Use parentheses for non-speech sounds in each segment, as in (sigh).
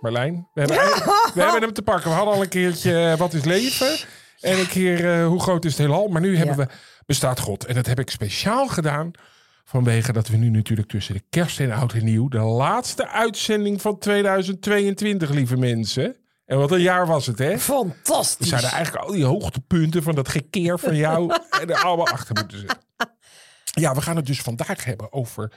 Marlijn, we hebben, (laughs) we hebben hem te pakken. We hadden al een keertje eh, Wat is leven? En een keer uh, Hoe groot is het heelal? Maar nu hebben we Bestaat God. En dat heb ik speciaal gedaan vanwege dat we nu natuurlijk tussen de kerst en oud en nieuw... de laatste uitzending van 2022, lieve mensen... En wat een jaar was het, hè? Fantastisch. We zouden eigenlijk al die hoogtepunten van dat gekeer van jou (laughs) er allemaal achter moeten zitten. Ja, we gaan het dus vandaag hebben over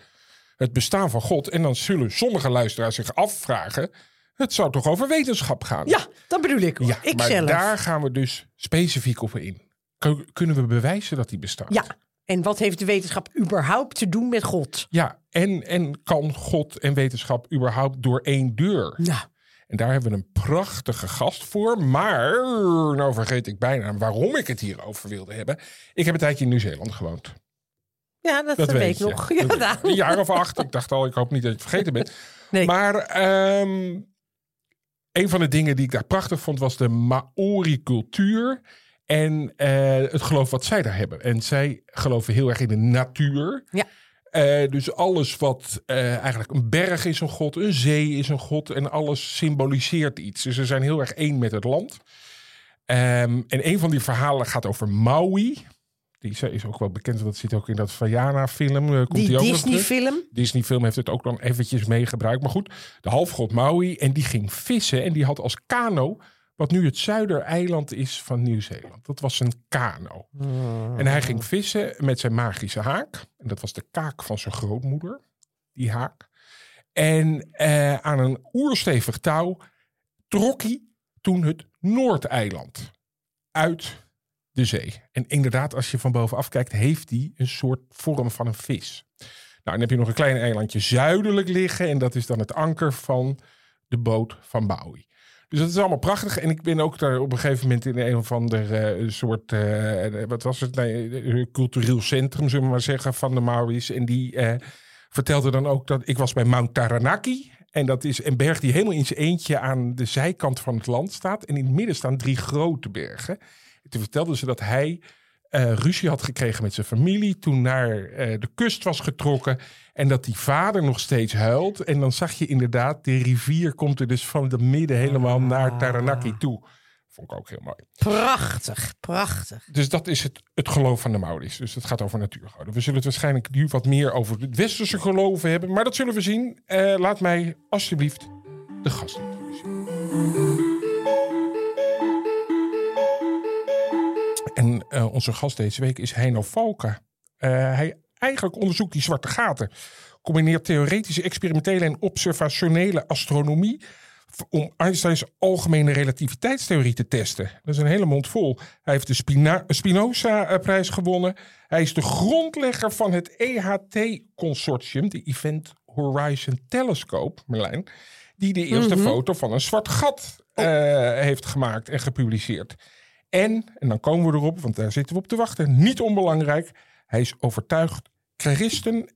het bestaan van God. En dan zullen sommige luisteraars zich afvragen... Het zou toch over wetenschap gaan? Ja, dat bedoel ik. Hoor. Ja, ik maar zelf. daar gaan we dus specifiek op in. Kun- Kunnen we bewijzen dat die bestaat? Ja, en wat heeft de wetenschap überhaupt te doen met God? Ja, en, en kan God en wetenschap überhaupt door één deur? Nou, En daar hebben we een prachtige gast voor. Maar, nou vergeet ik bijna waarom ik het hierover wilde hebben. Ik heb een tijdje in Nieuw-Zeeland gewoond. ja, dat, Dat weet ik nog. (laughs) Ja. Een jaar of acht. Ik dacht al, ik hoop niet dat je het vergeten bent. Nee. Maar ehm, een van de dingen die ik daar prachtig vond was de Maori-cultuur. En eh, het geloof wat zij daar hebben. En zij geloven heel erg in de natuur. Ja. Eh, dus alles wat eh, eigenlijk een berg is een god, een zee is een god en alles symboliseert iets. Dus ze zijn heel erg één met het land. Ehm, en een van die verhalen gaat over Maui. Die is- ook wel bekend, dat zit ook in dat Vajana-film. komt Die. Disney-film. Disney-film heeft het ook dan eventjes meegebruikt. Maar goed, de halfgod Maui. En die ging vissen. En die had als kano, wat nu het zuidereiland is van Nieuw-Zeeland. Dat was een kano. En hij ging vissen met zijn magische haak. En dat was de kaak van zijn grootmoeder, die haak. En eh, aan een oerstevig touw trok hij toen het Noordeiland uit de zee. En inderdaad, als je van bovenaf kijkt, heeft die een soort vorm van een vis. Nou, dan heb je nog een klein eilandje zuidelijk liggen. En dat is dan het anker van de boot van Maui. Dus dat is allemaal prachtig. En ik ben ook daar op een gegeven moment in een of ander eh, soort, eh, wat was het, nee, eh, cultureel centrum, zullen we maar zeggen, van de Maoris. En die eh, vertelde dan ook dat ik was bij Mount Taranaki. En dat is een berg die helemaal in zijn eentje aan de zijkant van het land staat. En in het midden staan drie grote bergen. En toen vertelde ze dat hij eh, ruzie had gekregen met zijn familie. Toen naar eh, de kust was getrokken. En dat die vader nog steeds huilt. En dan zag je inderdaad, de rivier komt er dus van het midden helemaal naar Taranaki toe. Vond ik ook heel mooi. Prachtig, prachtig. Dus dat is het, het geloof van de Maoris. Dus het gaat over natuurgoden. We zullen het waarschijnlijk nu wat meer over het westerse geloven hebben. Maar dat zullen we zien. Eh, laat mij alsjeblieft de gast introduceren. Eh, onze gast deze week is Heino Valken. Eh, hij eigenlijk onderzoekt die zwarte gaten. Combineert theoretische, experimentele en observationele astronomie om Einsteins algemene relativiteitstheorie te testen. Dat is een hele mond vol. Hij heeft de Spina- Spinoza-prijs gewonnen. Hij is de grondlegger van het EHT-consortium, de Event Horizon Telescope, Merlijn, die de eerste foto van een zwart gat eh, heeft gemaakt en gepubliceerd. En, en dan komen we erop, want daar zitten we op te wachten, niet onbelangrijk, hij is overtuigd christen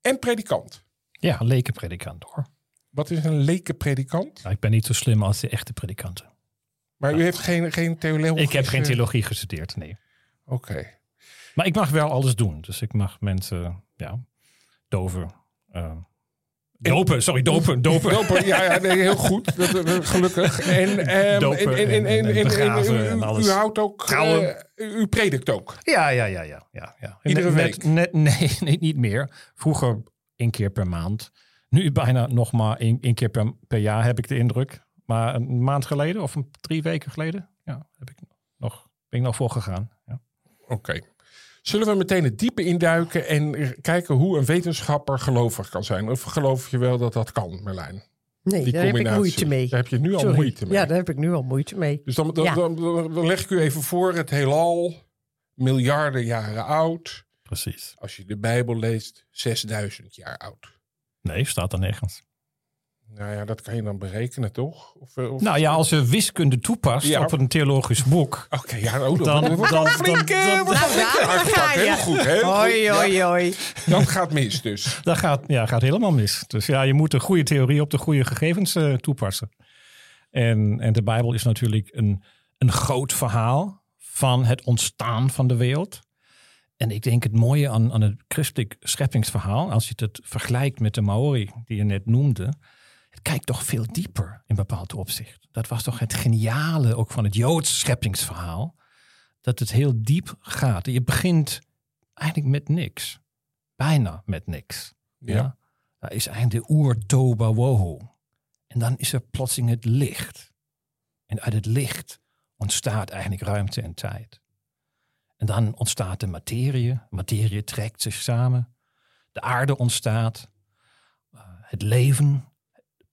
en predikant. Ja, lekenpredikant hoor. Wat is een leke predikant? Nou, ik ben niet zo slim als de echte predikanten. Maar u heeft geen, geen theologie. Ik heb geen theologie gestudeerd, nee. Oké. Maar ik mag wel alles doen. Dus ik mag mensen, ja, doven. eh, dopen, sorry, dopen, dopen. Dopen, ja, ja nee, heel goed. Dat, dat- gelukkig. En, ehm, Dopen en, en, en, en, en en- begraven u- en alles. U houdt ook. Eh, u predikt ook. Ja, ja, ja, ja. ja, ja. Iedere Net- week? Net, (laughs) nee, nee, niet meer. Vroeger één keer per maand. Nu bijna nog maar één, één keer per, per jaar heb ik de indruk. Maar een maand geleden of een, drie weken geleden, ja, heb ik nog, ben ik nog voor gegaan. Ja. Oké. Zullen we meteen het diepe induiken en kijken hoe een wetenschapper gelovig kan zijn? Of geloof je wel dat dat kan, Merlijn? Nee, die daar heb ik moeite mee. Daar heb je nu al Sorry. moeite mee. Ja, daar heb ik nu al moeite mee. Dus dan, dan, Ja. dan, dan- dan leg ik u even voor het heelal, miljarden jaren oud. Precies. Als je de Bijbel leest, 6000 jaar oud. Nee, staat er nergens. Nou ja, dat kan je dan berekenen, toch? Of, eh, of- Nou ja, als je wiskunde toepast Ja. op een theologisch boek. Oké, ja, oh, Dan- dan- flink. dan- dan- ga je. heel goed, heel Hoi, goed. Ja, hoi, hoi. dat gaat mis dus. Dat gaat, ja, gaat helemaal mis. Dus ja, je moet de goede theorie op de goede gegevens eh, toepassen. En, en de Bijbel is natuurlijk een, een groot verhaal van het ontstaan van de wereld. En ik denk het mooie aan, aan het christelijk scheppingsverhaal, als je het vergelijkt met de Maori die je net noemde, het kijkt toch veel dieper in bepaald opzicht. Dat was toch het geniale ook van het Joods scheppingsverhaal, dat het heel diep gaat. Je begint eigenlijk met niks, bijna met niks. Ja. Is eigenlijk de oer-toba woho. En dan is er plotseling het licht. En uit het licht ontstaat eigenlijk ruimte en tijd. En dan ontstaat de materie. Materie trekt zich samen. De aarde ontstaat. Eh, Het leven,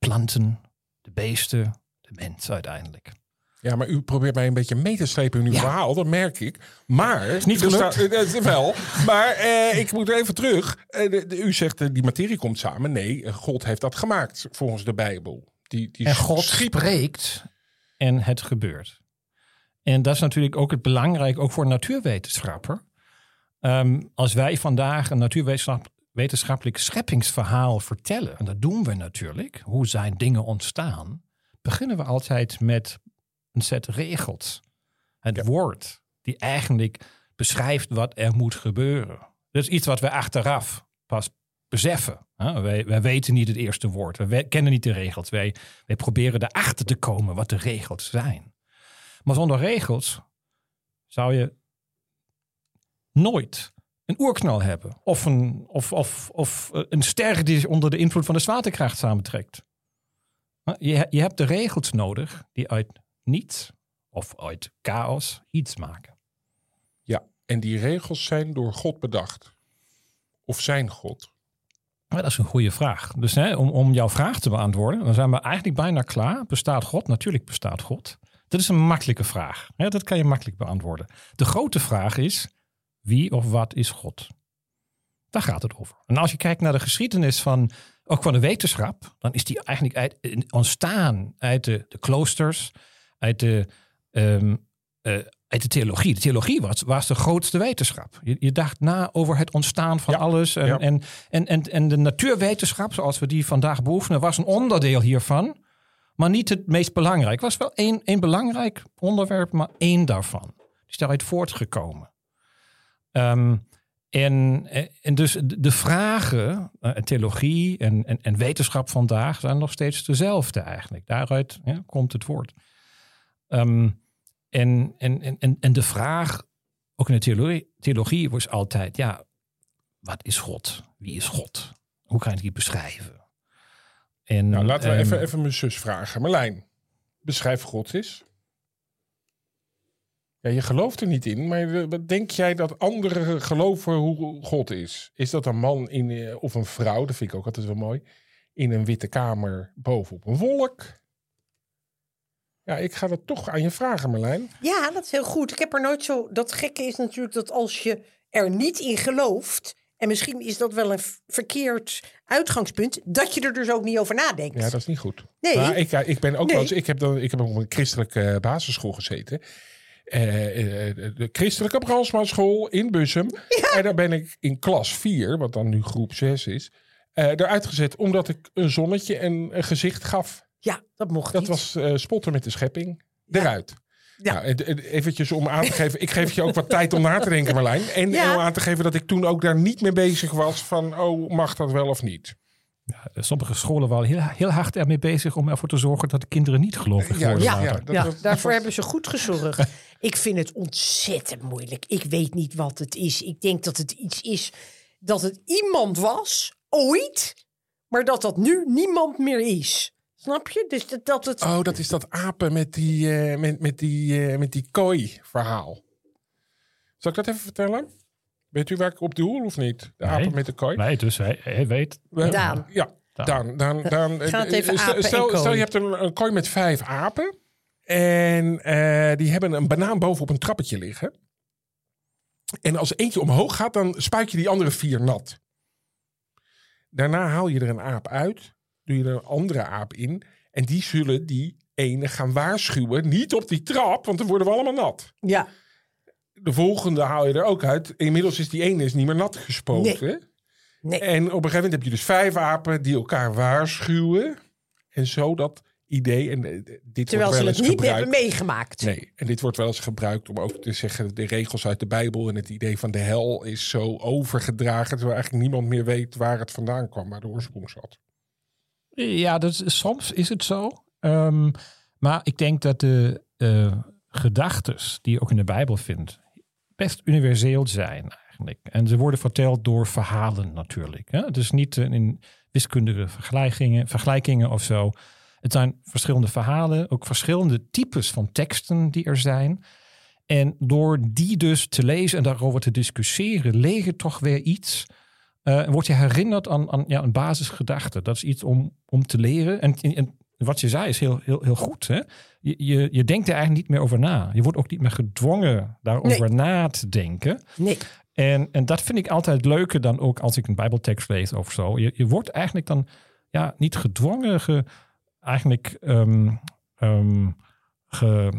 planten, de beesten, de mens uiteindelijk. Ja, maar u probeert mij een beetje mee te slepen in uw Ja. verhaal, dat merk ik. Maar, is niet gelukt. wel, maar eh, ik moet even terug. Eh, u zegt, eh, die materie komt samen. Nee, eh, God heeft dat gemaakt, volgens de Bijbel. Die, die En God schiep- spreekt en het gebeurt. En dat is natuurlijk ook het belangrijk, ook voor een natuurwetenschapper. Ehm, als wij vandaag een natuurwetenschappelijk scheppingsverhaal vertellen, en dat doen we natuurlijk, hoe zijn dingen ontstaan, beginnen we altijd met een set regels. Het woord die eigenlijk beschrijft wat er moet gebeuren. Dat is iets wat we achteraf pas beseffen. hè. Wij, wij weten niet het eerste woord. We we kennen niet de regels. Wij, wij proberen erachter te komen wat de regels zijn. Maar zonder regels zou je nooit een oerknal hebben. Of een, of, of, of eh, een ster die zich onder de invloed van de zwaartekracht samentrekt. Je, je hebt de regels nodig die uit niets of uit chaos iets maken. Ja, en die regels zijn door God bedacht. Of zijn God. Maar dat is een goede vraag. Dus hè, om, om jouw vraag te beantwoorden, dan zijn we eigenlijk bijna klaar. Bestaat God? Natuurlijk bestaat God. Dat is een makkelijke vraag. Dat kan je makkelijk beantwoorden. De grote vraag is, wie of wat is God? Daar gaat het over. En als je kijkt naar de geschiedenis van, ook van de wetenschap, dan is die eigenlijk uit, ontstaan uit de, de kloosters, uit de, ehm, eh, uit de theologie. De theologie was, was de grootste wetenschap. Je, je dacht na over het ontstaan van Ja, alles. En, ja. en, en, en, en de natuurwetenschap, zoals we die vandaag beoefenen, was een onderdeel hiervan. Maar niet het meest belangrijk. Het was wel één, één belangrijk onderwerp, maar één daarvan. Die is daaruit voortgekomen. Ehm, en, en dus de vragen, eh, theologie en, en, en wetenschap vandaag zijn nog steeds dezelfde eigenlijk. Daaruit ja, komt het woord. Ehm, en, en, en, en, de vraag, ook in de theologie, theologie was altijd, ja, wat is God? Wie is God? Hoe kan je die beschrijven? En, Nou, laten we ehm, even, even mijn zus vragen. Marlijn, beschrijf God eens. Ja, je gelooft er niet in, maar denk jij dat anderen geloven hoe God is? Is dat een man in, eh, of een vrouw, dat vind ik ook altijd wel mooi, in een witte kamer bovenop een wolk? Ja, ik ga dat toch aan je vragen, Marlijn. Ja, dat is heel goed. Ik heb er nooit zo. Dat gekke is natuurlijk dat als je er niet in gelooft. En misschien is dat wel een verkeerd uitgangspunt. Dat je er dus ook niet over nadenkt. Ja, dat is niet goed. Nee. Maar ik, ja, ik ben ook Nee. wel eens, ik heb, dan, ik heb op een christelijke basisschool gezeten. Eh, eh, de christelijke Bransma school in Bussum. (laughs) En daar ben ik in klas 4, wat dan nu groep 6 is, eh eruit gezet omdat ik een zonnetje en een gezicht gaf. Ja, dat mocht Dat niet. was eh, spotten met de schepping. Eruit. Ja. Nou, en- en eventjes om aan te geven. Ik geef je ook wat tijd om na te denken, Marlijn. En, Ja. om aan te geven dat ik toen ook daar niet mee bezig was van... oh, mag dat wel of niet? Ja, sommige scholen waren heel, heel hard ermee bezig om ervoor te zorgen dat de kinderen niet gelovig Ja, worden. ja, ja, dat- ja, dat- daarvoor dat- hebben ze goed gezorgd. Ik vind het ontzettend moeilijk. Ik weet niet wat het is. Ik denk dat het iets is dat het iemand was, ooit, maar dat dat nu niemand meer is. Snap je? Dus dat, dat het. Oh, dat is dat apen met die, eh, met, met die, eh, met die kooi verhaal. Zal ik dat even vertellen? Weet u waar ik op doel of niet? De Nee. apen met de kooi. Nee, dus hij, hij weet. We- Daan. Ja, Dan, dan, dan, Ga het even eh, stel, apen en stel, kooi. stel je hebt een, een kooi met vijf apen. En eh, die hebben een banaan boven op een trappetje liggen. En als eentje omhoog gaat, dan spuit je die andere vier nat. Daarna haal je er een aap uit. Doe je er een andere aap in. En die zullen die ene gaan waarschuwen. Niet op die trap, want dan worden we allemaal nat. Ja, De volgende haal je er ook uit. Inmiddels is die ene is niet meer nat gespoten. nee. En op een gegeven moment heb je dus vijf apen die elkaar waarschuwen. En zo dat idee. En eh, dit Terwijl wordt ze het niet gebruikt. hebben meegemaakt. Nee, en dit wordt wel eens gebruikt om ook te zeggen... de regels uit de Bijbel en het idee van de hel is zo overgedragen... terwijl eigenlijk niemand meer weet waar het vandaan kwam, waar de oorsprong zat. Ja, dat is, soms is het zo. Ehm, maar ik denk dat de eh gedachtes die je ook in de Bijbel vindt, best universeel zijn eigenlijk. En ze worden verteld door verhalen natuurlijk. Hè? Dus niet in wiskundige vergelijkingen, vergelijkingen of zo. Het zijn verschillende verhalen, ook verschillende types van teksten die er zijn. En door die dus te lezen en daarover te discussiëren, leer je toch weer iets. Eh, word je herinnerd aan, aan ja, een basisgedachte. Dat is iets om, om te leren. En, en wat je zei is heel, heel, heel goed. Hè? Je, je, je denkt er eigenlijk niet meer over na. Je wordt ook niet meer gedwongen daarover na te denken. Nee. En, en dat vind ik altijd leuker dan ook als ik een bijbeltekst lees of zo. Je, je wordt eigenlijk dan ja, niet gedwongen, ge, eigenlijk ehm, ehm, ge,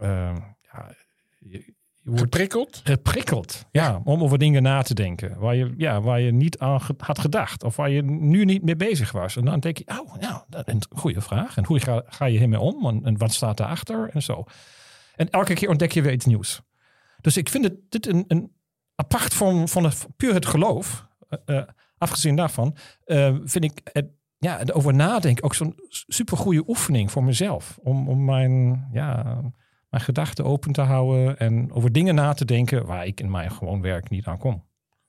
ehm, ja, je, je wordt Geprikkeld? geprikkeld. Ja, om over dingen na te denken. Waar je, ja, waar je niet aan ge- had gedacht. Of waar je nu niet mee bezig was. En dan denk je, oh, nou, dat is een goede vraag. En hoe ga, ga je hiermee om? En, en wat staat daarachter? En zo. En elke keer ontdek je weer iets nieuws. Dus ik vind het, dit een, een apart van, van het, puur het geloof. eh, afgezien daarvan, eh, vind ik het, ja, het over nadenken ook zo'n supergoeie oefening voor mezelf. Om, om mijn, ja, mijn gedachten open te houden en over dingen na te denken waar ik in mijn gewoon werk niet aan kom.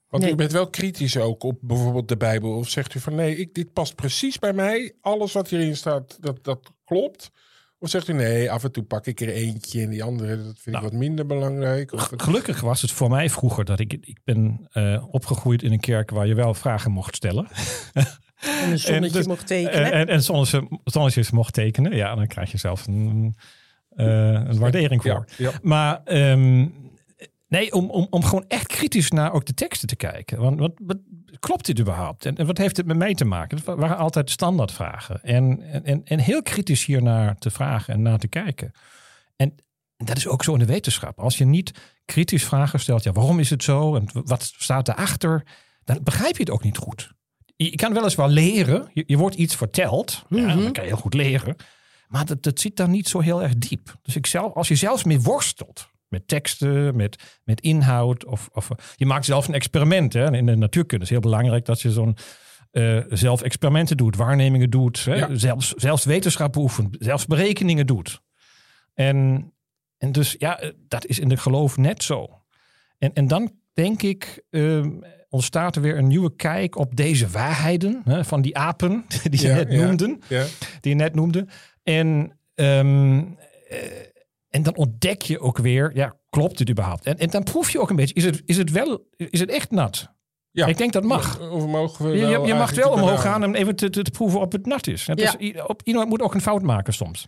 Want Nee. u bent wel kritisch ook op bijvoorbeeld de Bijbel. Of zegt u van nee, ik, dit past precies bij mij. Alles wat hierin staat, dat, dat klopt. Of zegt u nee, af en toe pak ik er eentje en die andere, dat vind ik wat minder belangrijk. Of het- Gelukkig was het voor mij vroeger dat ik, ik ben eh, opgegroeid in een kerk waar je wel vragen mocht stellen. (laughs) En een zonnetje dus- mocht tekenen. En, en, en zonnetje- zonnetjes mocht tekenen. Ja, dan krijg je zelf een, eh, een waardering voor. ja, ja. Maar ehm, nee, om, om, om gewoon echt kritisch naar ook de teksten te kijken. Want wat, wat klopt dit überhaupt? En, en wat heeft het met mij te maken? Het wa- waren altijd standaardvragen. En, en- en, en heel kritisch hiernaar te vragen en naar te kijken. En dat is ook zo in de wetenschap. Als je niet kritisch vragen stelt, ja, waarom is het zo? En wat staat erachter? Dan begrijp je het ook niet goed. Je kan wel eens wel leren. Je, je wordt iets verteld. Ja, dan kan je heel goed leren. Maar dat, dat zit dan niet zo heel erg diep. Dus ik zelf, als je zelfs mee worstelt. Met teksten, met, met inhoud. Of, of je maakt zelf een experiment. Hè. In de natuurkunde is heel belangrijk dat je zo'n eh, zelf experimenten doet. Waarnemingen doet. Hè. Ja. Zelfs, zelfs wetenschap beoefent. Zelfs berekeningen doet. En, en dus ja, eh, dat is in de geloof net zo. En, en dan denk ik, ehm, ontstaat er weer een nieuwe kijk op deze waarheden hè, van die apen (laughs) die je Ja, net noemden. Ja. Die je net noemde. En, ehm, eh, en dan ontdek je ook weer, ja, klopt het überhaupt? En, en dan proef je ook een beetje, is het, is het wel, is het echt nat? Ja. Ik denk dat mag. Of mogen we Je, je, mag wel omhoog gaan en even te, te, te proeven of het nat is. Het Ja. is op, iemand moet ook een fout maken soms.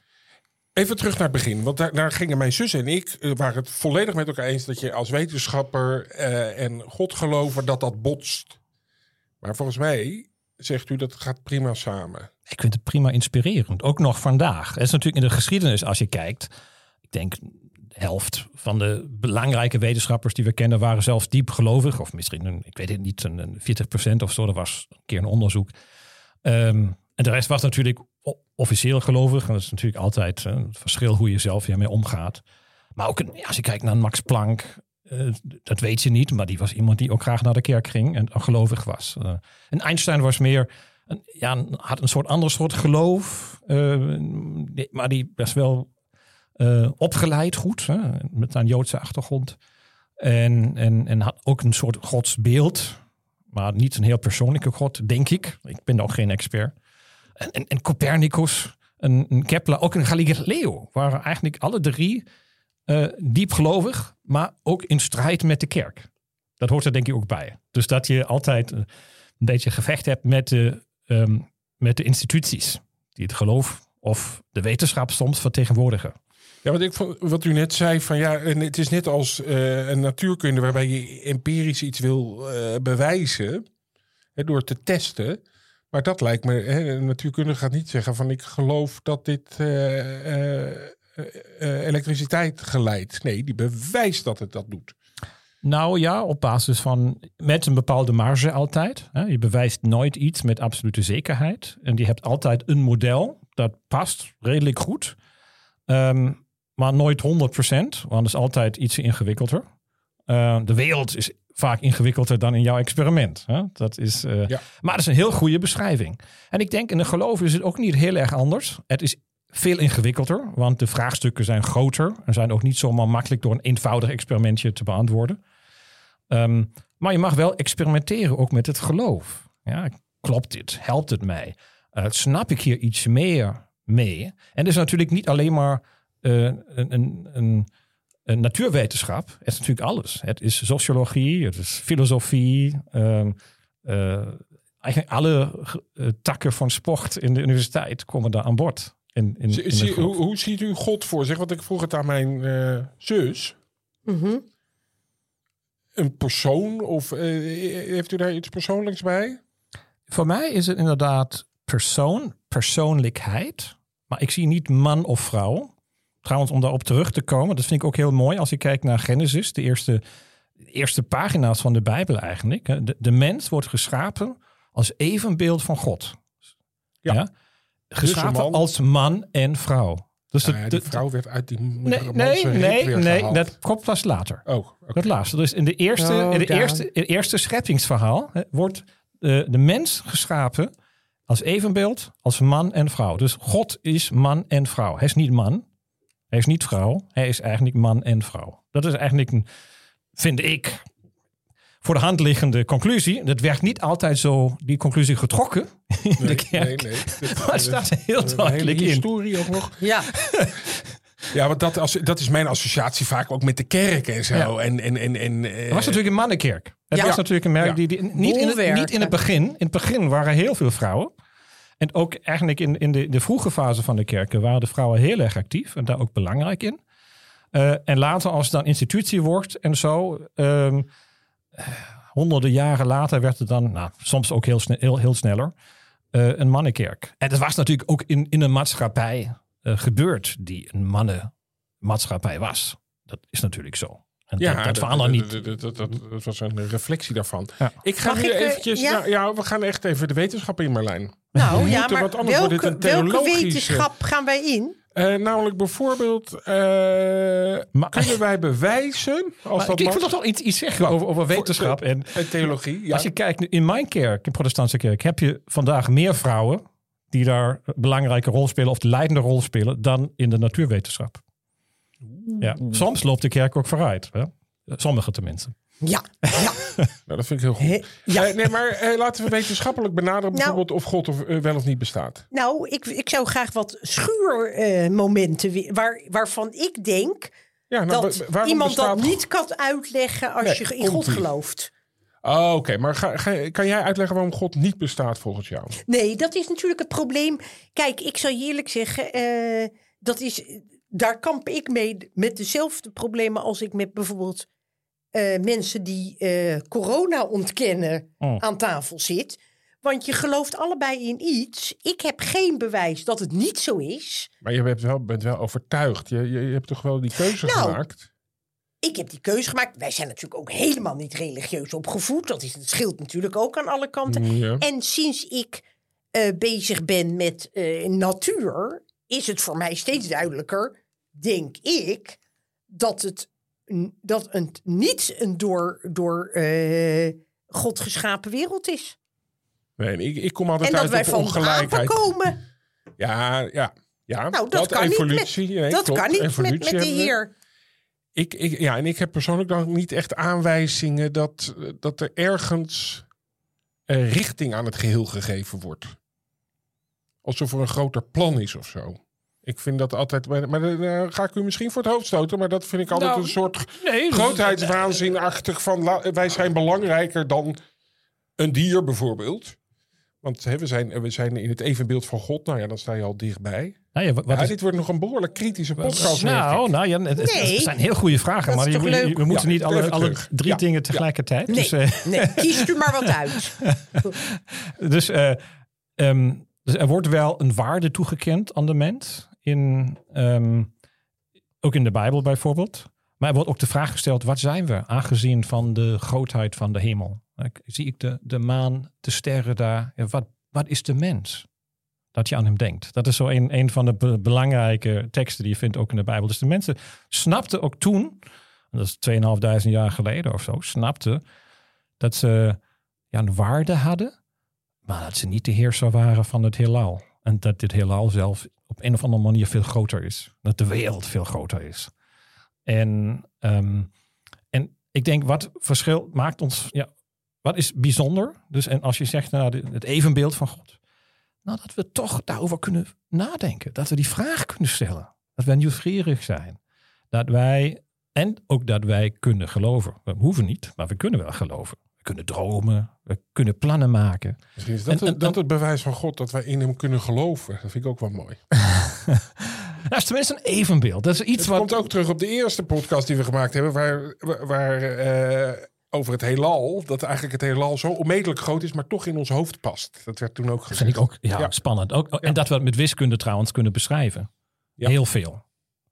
Even terug naar het begin, want daar, daar gingen mijn zus en ik eh, waren het volledig met elkaar eens dat je als wetenschapper eh, en godgelover dat dat botst. Maar volgens mij zegt u dat gaat prima samen. Ik vind het prima inspirerend. Ook nog vandaag. Het is natuurlijk in de geschiedenis, als je kijkt. Ik denk de helft van de belangrijke wetenschappers die we kennen waren zelfs diep gelovig. Of misschien, een, ik weet het niet, een, een 40% of zo. Er was een keer een onderzoek. Ehm, en de rest was natuurlijk officieel gelovig. Dat is natuurlijk altijd het verschil hoe je zelf hiermee omgaat. Maar ook een, als je kijkt naar Max Planck. eh, dat weet je niet, maar die was iemand die ook graag naar de kerk ging en gelovig was. Eh, en Einstein was meer een, ja, had een soort ander soort geloof. eh, maar die was wel opgeleid goed. Hè, met een Joodse achtergrond. En, en, en had ook een soort godsbeeld. Maar niet een heel persoonlijke god, denk ik. Ik ben ook geen expert. En, en, Copernicus, een, Kepler, ook een Galileo. Waren eigenlijk alle drie eh, diep gelovig. Maar ook in strijd met de kerk. Dat hoort er denk ik ook bij. Dus dat je altijd eh, een beetje gevecht hebt met de, ehm, met de instituties die het geloof of de wetenschap soms vertegenwoordigen. Ja, wat, ik, wat u net zei, van ja, het is net als eh, een natuurkunde waarbij je empirisch iets wil bewijzen hè, door te testen. Maar dat lijkt me, hè, een natuurkundige gaat niet zeggen van ik geloof dat dit eh, eh, eh, elektriciteit geleidt. Nee, die bewijst dat het dat doet. Nou ja, op basis van met een bepaalde marge altijd. Hè. Je bewijst nooit iets met absolute zekerheid. En je hebt altijd een model dat past redelijk goed. Ehm, maar nooit 100%, want is altijd iets ingewikkelder. Eh, de wereld is vaak ingewikkelder dan in jouw experiment. Hè? Dat is, eh, Ja. Maar het is een heel goede beschrijving. En ik denk in de geloof is het ook niet heel erg anders. Het is veel ingewikkelder, want de vraagstukken zijn groter. En zijn ook niet zomaar makkelijk door een eenvoudig experimentje te beantwoorden. Ehm, maar je mag wel experimenteren ook met het geloof. Ja, klopt dit? Helpt het mij? Eh, snap ik hier iets meer mee? En het is natuurlijk niet alleen maar eh, een, een, een natuurwetenschap. Het is natuurlijk alles. Het is sociologie, het is filosofie. ehm, eh, eigenlijk alle eh, takken van sport in de universiteit komen daar aan bod. In, in, Zie- in het zie- geloof. hoe, hoe ziet u God voor zich? Want ik vroeg het aan mijn eh, zus. Mhm. Een persoon of eh, heeft u daar iets persoonlijks bij? Voor mij is het inderdaad persoon, persoonlijkheid. Maar ik zie niet man of vrouw. Trouwens, om daarop terug te komen, dat vind ik ook heel mooi als je kijkt naar Genesis, de eerste, de eerste pagina's van de Bijbel eigenlijk. hè. De, de mens wordt geschapen als evenbeeld van God. Ja. Geschapen man. als man en vrouw. Dus Nou de- ja, de- die vrouw werd uit die nee, nee, nee, dat komt pas later. Oh, oké. Dat laatste. Dus in de eerste, Oh, in de eerste, in het eerste scheppingsverhaal hè, wordt de, de mens geschapen als evenbeeld, als man en vrouw. Dus God is man en vrouw. Hij is niet man, hij is niet vrouw, hij is eigenlijk man en vrouw. Dat is eigenlijk, een, vind ik, voor de hand liggende conclusie. Dat werd niet altijd zo, die conclusie getrokken in de Nee, kerk. nee, (laughs) nee. Maar het staat er heel een hele duidelijk in. historie ook nog. Ja, (laughs) Ja, want dat, als, dat is mijn associatie vaak ook met de kerk en zo. Ja. En, en, en, en, eh, Het was natuurlijk een mannenkerk. Het Ja. was natuurlijk een merk Ja. die, die niet, in het, niet in het begin. In het begin waren heel veel vrouwen. En ook eigenlijk in, in de, de vroege fase van de kerken waren de vrouwen heel erg actief. En daar ook belangrijk in. Eh, en later als het dan institutie wordt en zo. ehm, eh, honderden jaren later werd het dan, nou, soms ook heel, sne- heel, heel sneller, eh, een mannenkerk. En dat was natuurlijk ook in, in een maatschappij eh, gebeurd die een mannenmaatschappij was. Dat is natuurlijk zo. En ja, dat, dat verandert niet. Dat, dat, dat, dat, dat was een reflectie daarvan. Ja. Ik ga Mag nu ik, eventjes... ja? Nou, ja, we gaan echt even de wetenschap in, Marlijn. Nou ja, maar want anders wordt welke, dit een welke theologische- wetenschap gaan wij in? Eh, namelijk bijvoorbeeld... eh, Maar- kunnen wij bewijzen... (laughs) Als Maar dat ik, ik wil nog wel iets, iets zeggen over, over wetenschap. En Eh, theologie, ja. als je kijkt in mijn kerk, in protestantse kerk, heb je vandaag meer vrouwen die daar een belangrijke rol spelen of de leidende rol spelen dan in de natuurwetenschap. Ja, soms loopt de kerk ook vooruit. Hè? Sommige tenminste. Ja, ja. (laughs) Nou, dat vind ik heel goed. Ja. Eh, nee, maar eh, laten we wetenschappelijk benaderen Nou. bijvoorbeeld of God of, eh, wel of niet bestaat. Nou, ik, ik zou graag wat schuurmomenten wi- waar, waarvan ik denk Ja, nou, dat iemand dat niet kan uitleggen als Nee, je in God gelooft. Oh, Oké, maar ga, ga- kan jij uitleggen waarom God niet bestaat volgens jou? Nee, dat is natuurlijk het probleem. Kijk, ik je eerlijk zeggen, dat is, daar kamp ik mee met dezelfde problemen als ik met bijvoorbeeld eh, mensen die eh, corona ontkennen Oh. aan tafel zit. Want je gelooft allebei in iets. Ik heb geen bewijs dat het niet zo is. Maar je bent wel, bent wel overtuigd. Je, je, je hebt toch wel die keuze Nou, gemaakt? Ik heb die keuze gemaakt. Wij zijn natuurlijk ook helemaal niet religieus opgevoed. Dat, is, scheelt natuurlijk ook aan alle kanten. Ja. En sinds ik eh, bezig ben met natuur, is het voor mij steeds duidelijker, denk ik, dat het dat het niet een door, door eh, God geschapen wereld is. Nee, ik, ik kom altijd En dat uit wij op van ongelijkheid. komen. Ja, ja, ja. Nou, dat, kan evolutie. niet met, nee, dat klopt, kan niet met, evolutie met de. Heer. Ik, ik, ja, en ik heb persoonlijk dan niet echt aanwijzingen dat, dat er ergens een richting aan het geheel gegeven wordt. Alsof er een groter plan is of zo. Ik vind dat altijd. Maar dan eh, ga ik u misschien voor het hoofd stoten. Maar dat vind ik altijd Nou, een soort Nee, grootheidswaanzinachtig van la- wij zijn belangrijker dan een dier bijvoorbeeld. Want hè, we, zijn, we zijn in het evenbeeld van God. Nou ja, dan sta je al dichtbij. Nou ja, wat, wat Ja, is, dit wordt nog een behoorlijk kritische podcast. nou, nou ja, het, Nee. het zijn heel goede vragen. Dat Maar je, je- we moeten Ja, niet alle, alle drie Ja. dingen tegelijkertijd. Nee, Dus, eh, nee, kies u maar wat (laughs) uit. Dus, eh, ehm, dus er wordt wel een waarde toegekend aan de mens. In, ehm, ook in de Bijbel bijvoorbeeld. Maar er wordt ook de vraag gesteld, wat zijn we? Aangezien van de grootheid van de hemel. Zie ik de, de maan, de sterren daar. Wat, wat is de mens? Dat je aan hem denkt. Dat is zo een, een van de be- belangrijke teksten die je vindt ook in de Bijbel. Dus de mensen snapten ook toen, dat is 2500 jaar geleden of zo, snapten dat ze ja, een waarde hadden maar dat ze niet de heerser waren van het heelal. En dat dit heelal zelf op een of andere manier veel groter is. Dat de wereld veel groter is. En, ehm, en ik denk, wat verschil maakt ons... Ja, wat is bijzonder? Dus en als je zegt, nou, de- het evenbeeld van God. Nou, dat we toch daarover kunnen nadenken. Dat we die vraag kunnen stellen. Dat wij nieuwsgierig zijn. Dat wij... En ook dat wij kunnen geloven. We hoeven niet, maar we kunnen wel geloven. Kunnen dromen. We kunnen plannen maken. Misschien is dat, En- dat het bewijs van God dat wij in hem kunnen geloven. Dat vind ik ook wel mooi. Dat (laughs) is tenminste een evenbeeld. Dat is iets Het wat... komt ook terug op de eerste podcast die we gemaakt hebben. Waar, waar, eh, over het heelal. Dat eigenlijk het heelal zo onmetelijk groot is. Maar toch in ons hoofd past. Dat werd toen ook gezegd. vind ik ook ja, Ja. spannend. Ook, En dat we het met wiskunde trouwens kunnen beschrijven. Heel veel.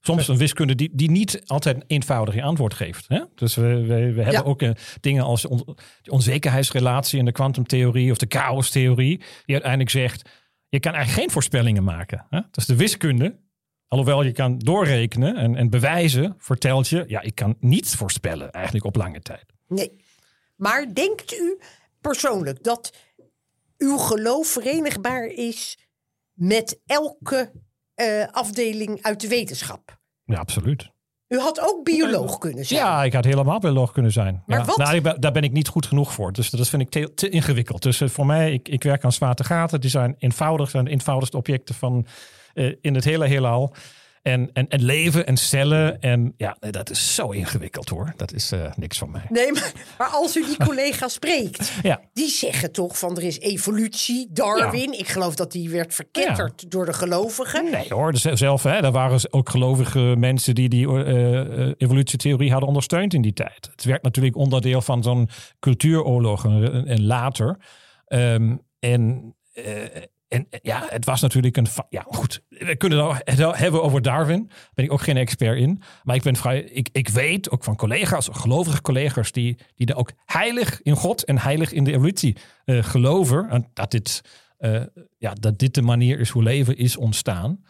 Soms een wiskunde die, die niet altijd een eenvoudig antwoord geeft. Hè? Dus we, we, we hebben Ja. ook eh, dingen als on, de onzekerheidsrelatie in de kwantumtheorie of de chaostheorie. Die uiteindelijk zegt, je kan eigenlijk geen voorspellingen maken. Hè? Dus de wiskunde, alhoewel je kan doorrekenen en, en bewijzen, vertelt je, ja, ik kan niets voorspellen eigenlijk op lange tijd. Nee. Maar denkt u persoonlijk dat uw geloof verenigbaar is met elke eh, afdeling uit de wetenschap? Ja, absoluut. U had ook bioloog kunnen zijn. Ja, ik had helemaal bioloog kunnen zijn. Maar ja. wat- Nou, ben- daar ben ik niet goed genoeg voor. Dus dat vind ik te, te ingewikkeld. Dus eh, voor mij, ik, ik werk aan zwaartegaten. Die zijn eenvoudig, zijn de eenvoudigste objecten van eh, in het hele heelal. En, en, en leven en cellen. En ja, nee, dat is zo ingewikkeld hoor. Dat is eh, niks van mij. Nee, maar, maar als u die (laughs) collega spreekt, Ja. die zeggen toch van er is evolutie, Darwin. Ik geloof dat die werd verketterd door de gelovigen. Nee hoor, dus zelf, hè, er waren ook gelovige mensen die die eh, evolutietheorie hadden ondersteund in die tijd. Het werd natuurlijk onderdeel van zo'n cultuuroorlog en, en later. Ehm, en, eh, en eh, ja, het was natuurlijk een. Ja, goed. We kunnen het wel hebben over Darwin. Daar ben ik ook geen expert in. Maar ik ben vrij. Ik, ik weet ook van collega's, gelovige collega's, die, die er ook heilig in God en heilig in de evolutie eh, geloven. En dat dit, eh, ja, dat dit de manier is hoe leven is ontstaan.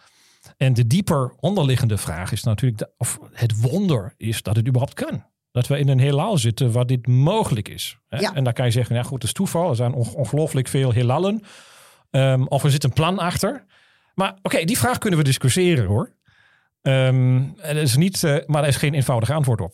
En de dieper onderliggende vraag is natuurlijk de- of het wonder is dat het überhaupt kan. Dat we in een heelal zitten waar dit mogelijk is. Hè? Ja. En dan kan je zeggen, ja goed, het is toeval. Er zijn on- ongelooflijk veel heelallen. Ehm, of er zit een plan achter. Maar oké, die vraag kunnen we discussiëren hoor. Er is niet, eh, maar er is geen eenvoudig antwoord op.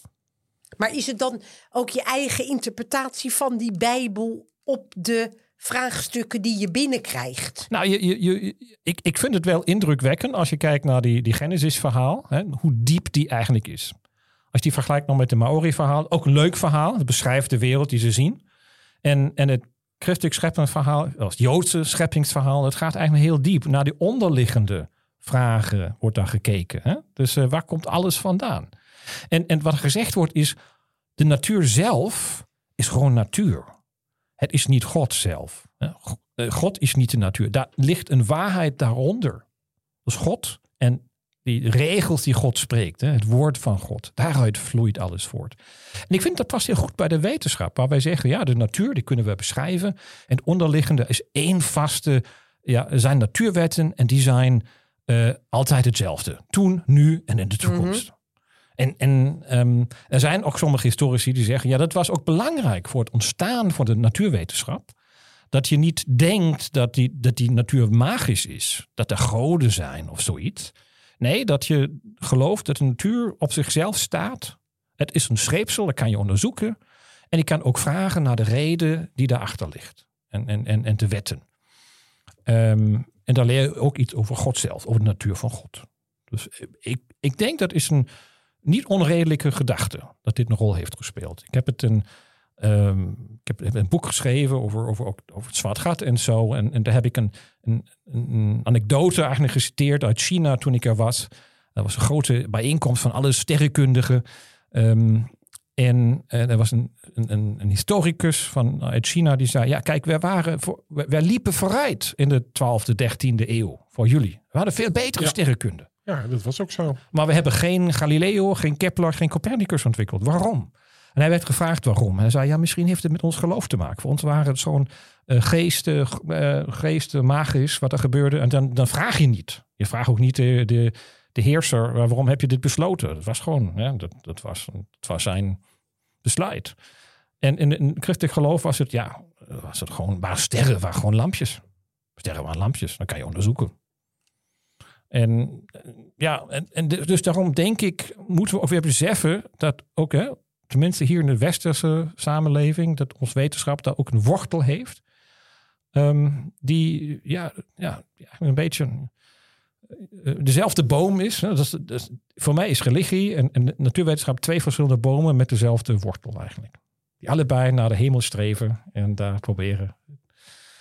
Maar is het dan ook je eigen interpretatie van die Bijbel op de vraagstukken die je binnenkrijgt? Nou, je, je, je, ik, ik vind het wel indrukwekkend als je kijkt naar die, die Genesis-verhaal. Hoe diep die eigenlijk is. Als je die vergelijkt nog met de Maori-verhaal. Ook een leuk verhaal. Het beschrijft de wereld die ze zien. En, en het christelijk scheppingsverhaal, als Joodse scheppingsverhaal. Het gaat eigenlijk heel diep. Naar die onderliggende vragen wordt daar gekeken. Hè? Dus eh, waar komt alles vandaan? En, en wat gezegd wordt is, de natuur zelf is gewoon natuur. Het is niet God zelf. eh, God is niet de natuur. Daar ligt een waarheid daaronder. Dus God en die regels die God spreekt, hè, het woord van God, daaruit vloeit alles voort. En ik vind dat past heel goed bij de wetenschap, waar wij zeggen, ja, de natuur die kunnen we beschrijven. En het onderliggende is één vaste, ja, zijn natuurwetten en die zijn eh, altijd hetzelfde. Toen, nu en in de toekomst. En, en ehm, er zijn ook sommige historici die zeggen, ja, dat was ook belangrijk voor het ontstaan van de natuurwetenschap. Dat je niet denkt dat die, dat die natuur magisch is, dat er goden zijn of zoiets. Nee, dat je gelooft dat de natuur op zichzelf staat. Het is een scheepsel, dat kan je onderzoeken. En je kan ook vragen naar de reden die daarachter ligt. En, en, en, en de wetten. Ehm, en dan leer je ook iets over God zelf, over de natuur van God. Dus ik, ik denk dat is een niet onredelijke gedachte dat dit een rol heeft gespeeld. Ik heb het een ehm, ik heb, heb een boek geschreven over, over, ook over het zwart gat en zo. En, en daar heb ik een, een, een anekdote eigenlijk geciteerd uit China toen ik er was. Dat was een grote bijeenkomst van alle sterrenkundigen. Ehm, en, en er was een, een, een historicus van, uit China die zei: Ja, kijk, wij, waren voor, wij, wij liepen vooruit in de 12e, 13e eeuw voor jullie. We hadden veel betere Ja. sterrenkunde. Ja, dat was ook zo. Maar we hebben geen Galileo, geen Kepler, geen Copernicus ontwikkeld. Waarom? En hij werd gevraagd waarom. En hij zei, ja, misschien heeft het met ons geloof te maken. Voor ons waren het zo'n eh geest, eh, eh, geest eh, magisch wat er gebeurde. En dan, dan vraag je niet. Je vraagt ook niet de, de, de heerser, "Maar waarom heb je dit besloten? Dat was gewoon, ja, dat, dat, was, was zijn besluit. En in, in christelijk geloof was het, ja, was het gewoon, waren sterren, waren gewoon lampjes. Sterren waren lampjes, dat kan je onderzoeken. En eh, ja, en, en dus daarom denk ik, moeten we ook weer beseffen dat ook, hè, tenminste hier in de westerse samenleving, dat ons wetenschap daar ook een wortel heeft. Ehm, die ja, ja, een beetje eh, dezelfde boom is. Dat is, dat is- voor mij is religie en, en natuurwetenschap twee verschillende bomen met dezelfde wortel eigenlijk. Die allebei naar de hemel streven en daar proberen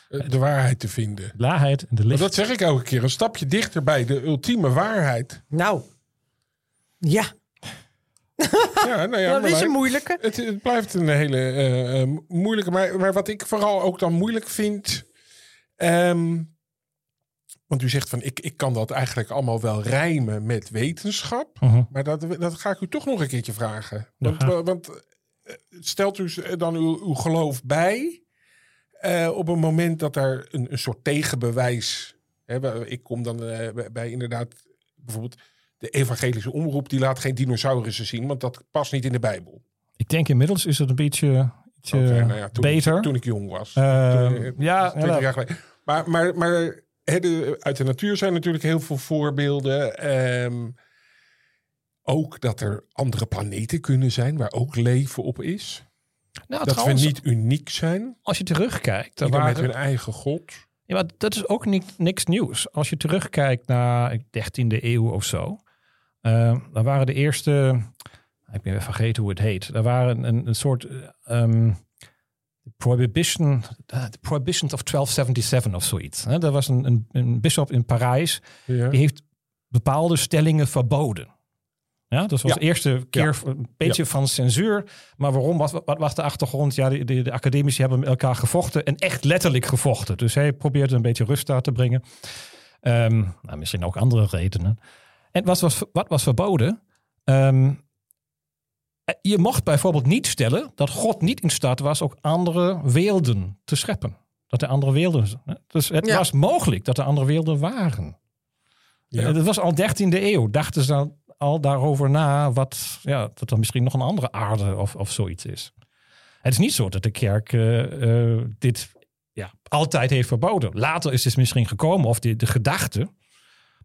Eh, De waarheid te vinden. de waarheid en de Maar licht. dat zeg ik elke keer. Een stapje dichter bij de ultieme waarheid. Nou, ja, (laughs) Ja, nou ja, dat is een moeilijke. Het, het blijft een hele eh, eh, moeilijke. Maar, maar wat ik vooral ook dan moeilijk vind. ehm, want u zegt van ik, ik kan dat eigenlijk allemaal wel rijmen met wetenschap. Mhm. Maar dat, dat ga ik u toch nog een keertje vragen. Want, Ja. want eh, stelt u dan uw, uw geloof bij eh, op een moment dat er een, een soort tegenbewijs. Hè, ik kom dan eh, bij- bij inderdaad bijvoorbeeld de evangelische omroep die laat geen dinosaurussen zien, want dat past niet in de Bijbel. Ik denk inmiddels is het een beetje, nou ja, toen, beter. Toen ik jong was. Eh, Toen, eh, ja, 20 ja, jaar geleden. Maar, maar, maar hè, de- uit de natuur zijn natuurlijk heel veel voorbeelden. Ehm, ook dat er andere planeten kunnen zijn waar ook leven op is. nou, dat trouwens, we niet uniek zijn. als je terugkijkt, dan Ieder met waren, hun eigen god. ja, maar dat is ook niet, niks nieuws. Als je terugkijkt naar 13e eeuw of zo, eh, dan waren de eerste, ik ben even vergeten hoe het heet, daar waren een, een soort ehm, prohibition, uh, the prohibition of 1277 of zoiets. Hè? Dat was een, een, in Parijs Ja. die heeft bepaalde stellingen verboden. Ja, dat was Ja. de eerste keer een beetje van censuur. Maar waarom? Wat, wat was de achtergrond? Ja, de, de, de academici hebben met elkaar gevochten en echt letterlijk gevochten. Dus hij probeerde een beetje rust daar te brengen. Ehm, nou, misschien ook andere redenen. En wat was, wat was verboden? Ehm, je mocht bijvoorbeeld niet stellen dat God niet in staat was ook andere werelden te scheppen. Dat er andere werelden. Dus het Ja. was mogelijk dat er andere werelden waren. Ja. Eh, Dat was al 13e eeuw. Dachten ze dan al daarover na wat, ja, dat er misschien nog een andere aarde of, of zoiets is. Het is niet zo dat de kerk eh, eh, dit ja, altijd heeft verboden. Later is het misschien gekomen, of de, de gedachte.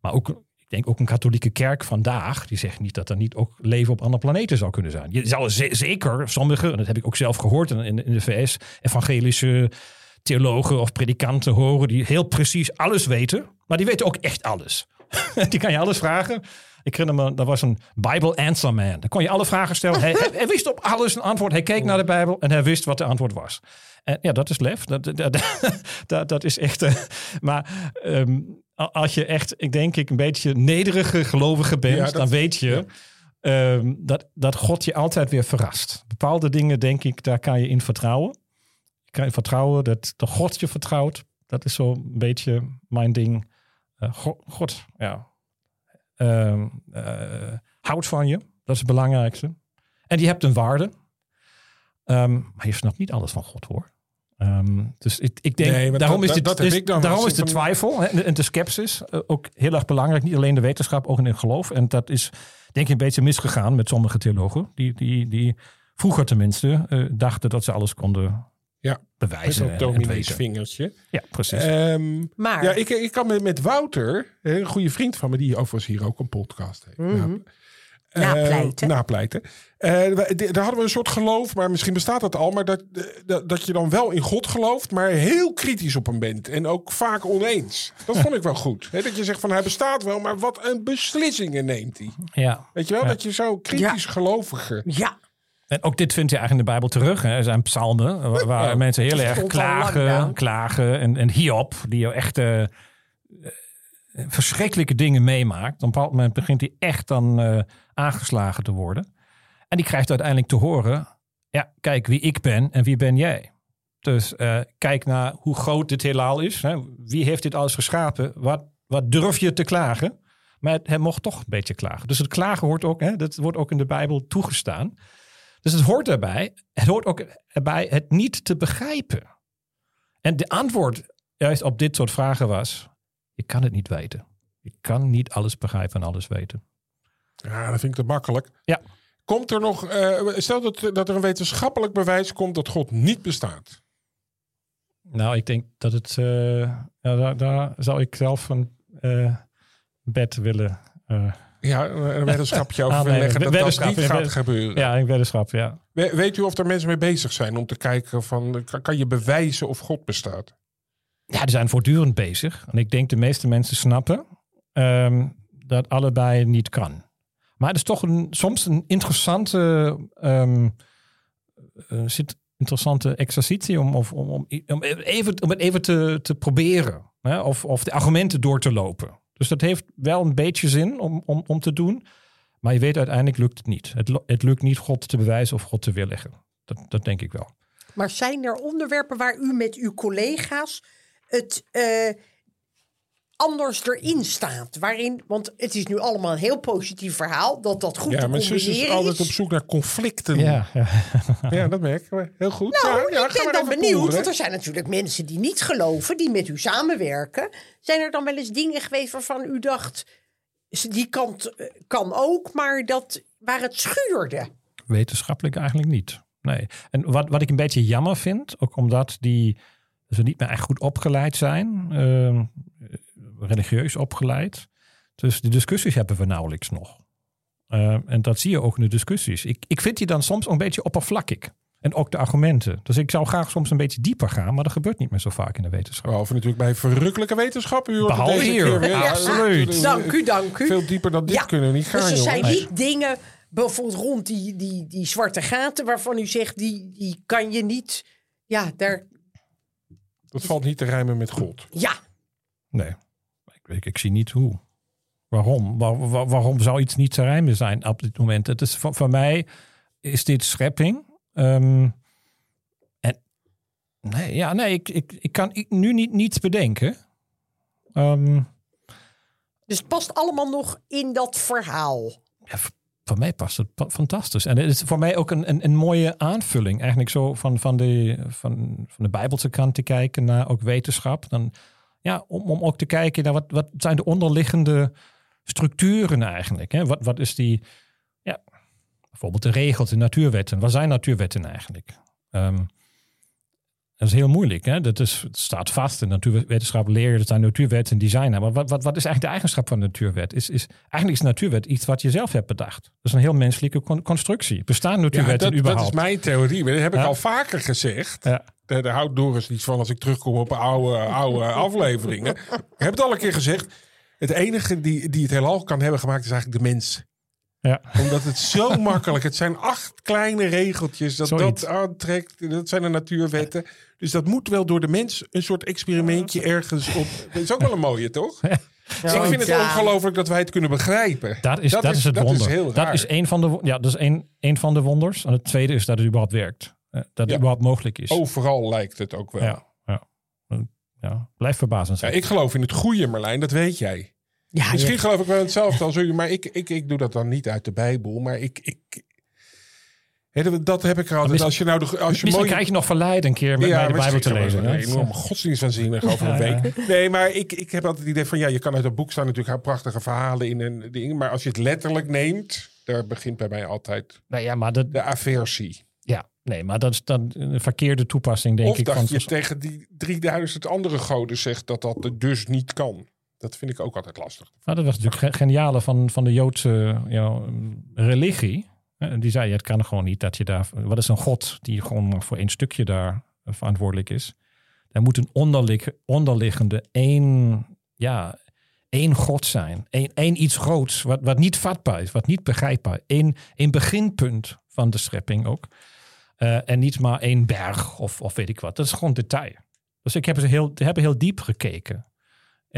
Maar ook, ik denk ook een katholieke kerk vandaag, die zegt niet dat er niet ook leven op andere planeten zou kunnen zijn. Je zou ze- zeker sommige, en dat heb ik ook zelf gehoord in, in de VS, evangelische theologen of predikanten horen die heel precies alles weten. Maar die weten ook echt alles. (laughs) die kan je alles vragen. Ik herinner me, dat was een Bible Answer Man. Daar kon je alle vragen stellen. Hij, wist op alles een antwoord. Hij keek naar de Bijbel en hij wist wat de antwoord was. En ja, dat is lef. Dat, dat, (laughs) dat, is echt. eh, maar ehm, als je echt, ik denk ik, een beetje nederige gelovige bent, Ja, dat- dan weet je ehm, dat, dat God je altijd weer verrast. Bepaalde dingen, denk ik, daar kan je in vertrouwen. Je kan je vertrouwen dat de God je vertrouwt. Dat is zo'n beetje mijn ding. Eh, God, God, ja, ehm, eh, houdt van je. Dat is het belangrijkste. En die hebt een waarde. Ehm, maar je snapt niet alles van God hoor. Ehm, dus ik, ik denk, Nee, daarom dat- is, dit, dat heb is- dan daarom is de twijfel en de- sceptisch eh, ook heel erg belangrijk. Niet alleen de wetenschap, ook in het geloof. En dat is denk ik een beetje misgegaan met sommige theologen. Die, die, die vroeger tenminste eh, dachten dat ze alles konden Ja, Met bewijzen. en dominees vingertje. Ja, precies. Ehm, Maar ja, ik, ik kan met, met Wouter, een goede vriend van me, die overigens hier ook een podcast heeft. Nou, eh, Napleiten. napleiten. Eh, daar hadden we een soort geloof, maar misschien bestaat dat al. Maar dat, dat, dat je dan wel in God gelooft, maar heel kritisch op hem bent. En ook vaak oneens. Dat vond ik wel goed. Hè, dat je zegt van hij bestaat wel, maar wat een beslissingen neemt hij. ja. Weet je wel, Ja. dat je zo kritisch geloviger. ja, En ook dit vind je eigenlijk in de Bijbel terug. Hè. Er zijn psalmen waar, waar Ja, mensen heel erg klagen, klagen. En, en Hiob, die echt eh, eh, verschrikkelijke dingen meemaakt. Op een moment begint hij echt dan eh, aangeslagen te worden. En die krijgt uiteindelijk te horen... Ja, kijk wie ik ben en wie ben jij? Dus eh, kijk naar hoe groot dit heelal is. Hè. Wie heeft dit alles geschapen? Wat, wat durf je te klagen? Maar hij mocht toch een beetje klagen. Dus het klagen hoort ook, hè, dat wordt ook in de Bijbel toegestaan. Dus het hoort erbij. Het hoort ook erbij het niet te begrijpen. En de antwoord juist op dit soort vragen was: je kan het niet weten. Je kan niet alles begrijpen en alles weten. Ja, dat vind ik te makkelijk. Ja. Komt er nog, eh, stel dat, dat er een wetenschappelijk bewijs komt dat God niet bestaat. Nou, ik denk dat het. eh, ja, daar, daar zou ik zelf een bed willen. eh, Ja, een weddenschapje (laughs) over nee, leggen dat dat niet gaat gebeuren. ja, een weddenschap, ja. We- Weet u of er mensen mee bezig zijn om te kijken van, kan je bewijzen of God bestaat? Ja, die zijn voortdurend bezig. En ik denk de meeste mensen snappen ehm, dat allebei niet kan. Maar het is toch een, soms een interessante, ehm, eh, zit interessante exercitie om, of, om, om, even, om het even te, te proberen. Hè? Of, of de argumenten door te lopen. Dus dat heeft wel een beetje zin om, om, om te doen. Maar je weet uiteindelijk lukt het niet. Het, het lukt niet God te bewijzen of God te weerleggen. Dat, dat denk ik wel. Maar zijn er onderwerpen waar u met uw collega's het eh, anders erin staat? Waarin, want het is nu allemaal een heel positief verhaal dat dat goed Ja, te mijn zus is altijd op zoek naar conflicten. Ja, ja. (laughs) Ja, dat merk ik. Heel goed. Nou, ja, ja, ik ben dan benieuwd, poeren. want er zijn natuurlijk mensen die niet geloven, die met u samenwerken. Zijn er dan wel eens dingen geweest waarvan u dacht, die kant eh, kan ook, maar dat waar het schuurde? Wetenschappelijk eigenlijk niet. Nee. En wat, wat ik een beetje jammer vind, ook omdat die ze niet meer echt goed opgeleid zijn, ehm, religieus opgeleid. Dus de discussies hebben we nauwelijks nog. Ehm, en dat zie je ook in de discussies. Ik, ik vind die dan soms een beetje oppervlakkig. En ook de argumenten. Dus ik zou graag soms een beetje dieper gaan, maar dat gebeurt niet meer zo vaak in de wetenschap. Behalve natuurlijk bij verrukkelijke wetenschap. U hoort het Behalve deze hier. keer weer. Ja, absoluut. Dank u, dank u. Veel dieper dan dit Ja, kunnen we niet gaan, dus er zijn niet dingen, bijvoorbeeld rond die, die, die zwarte gaten, waarvan u zegt, die, die kan je niet, ja, daar, Dat valt niet te rijmen met God. ja. Nee, ik, ik, ik zie niet hoe. Waarom? Waar- waar- waarom zou iets niet te rijmen zijn op dit moment? Het is, voor, voor mij is dit schepping. Ehm, en nee, ja, nee, ik, ik, ik kan nu niet, niets bedenken. Ehm, Dus het past allemaal nog in dat verhaal. ja, voor mij past het fantastisch. En het is voor mij ook een, een, een mooie aanvulling. Eigenlijk zo van, van, de, van, van de Bijbelse kant te kijken naar ook wetenschap. Dan, ja, om, om ook te kijken naar wat, wat zijn de onderliggende structuren eigenlijk. Hè? Wat, wat is die, ja, bijvoorbeeld de regels, de natuurwetten. Wat zijn natuurwetten eigenlijk? Ehm, dat is heel moeilijk. Hè? Dat is, het staat vast. In natuurwetenschap leer je dat zijn natuurwetten die zijn. er. Maar wat, wat, wat is eigenlijk de eigenschap van natuurwet? Is, is, eigenlijk is natuurwet iets wat je zelf hebt bedacht. Dat is een heel menselijke con- constructie. Bestaan natuurwetten dat, dat überhaupt? is mijn theorie. Maar dat heb ik Ja. al vaker gezegd. Ja. Daar, daar houdt Doris niet van als ik terugkom op oude, oude (laughs) afleveringen. Ik heb het al een keer gezegd. Het enige die, die het heelal kan hebben gemaakt is eigenlijk de mens. Ja. Omdat het zo (laughs) makkelijk Het zijn acht kleine regeltjes dat Zoiets. dat aantrekt. Dat zijn de natuurwetten. Dus dat moet wel door de mens een soort experimentje ergens op. Dat is ook wel een mooie, toch? (laughs) ik vind het Ja. ongelooflijk dat wij het kunnen begrijpen. Dat is, dat, is, het dat wonder. Is heel dat raar. is een van de, ja, dat is een, een van de wonders. En het tweede is dat het überhaupt werkt. Eh, Dat het Ja. überhaupt mogelijk is. Overal lijkt het ook wel. ja, ja. ja, blijf verbazend Ja, zijn. ik geloof in het goede, Marlijn, dat weet jij. Ja, Misschien geloof ik wel hetzelfde als u, maar ik, ik, ik doe dat dan niet uit de Bijbel. Maar ik. ik dat- dat heb ik er altijd. Als je nou de, als je Misschien krijg je nog verleid een keer met mij de Bijbel te lezen. Een enorme godsdienstwaanzinnig over een week. Nee, maar ik, ik heb altijd het idee van ja, je kan uit een boek staan natuurlijk prachtige verhalen in een ding. Maar als je het letterlijk neemt, daar begint bij mij altijd Nou ja, maar dat, de aversie. ja, nee, maar dat is dan een verkeerde toepassing, denk of ik. dat van, je tegen die 3000 andere goden zegt dat dat dus niet kan. Dat vind ik ook altijd lastig. Nou, dat was natuurlijk ge- geniale van, van de Joodse religie. Die zei, het kan gewoon niet dat je daar... Wat is een god die gewoon voor één stukje daar verantwoordelijk is? Er moet een onderlig, onderliggende één, ja, één God zijn. Eén, één iets groots, wat, wat niet vatbaar is, wat niet begrijpbaar. Eén, één beginpunt van de schepping ook. Eh, en niet maar één berg of, of weet ik wat. Dat is gewoon detail. Dus ik heb, ze heel, heb heel diep gekeken.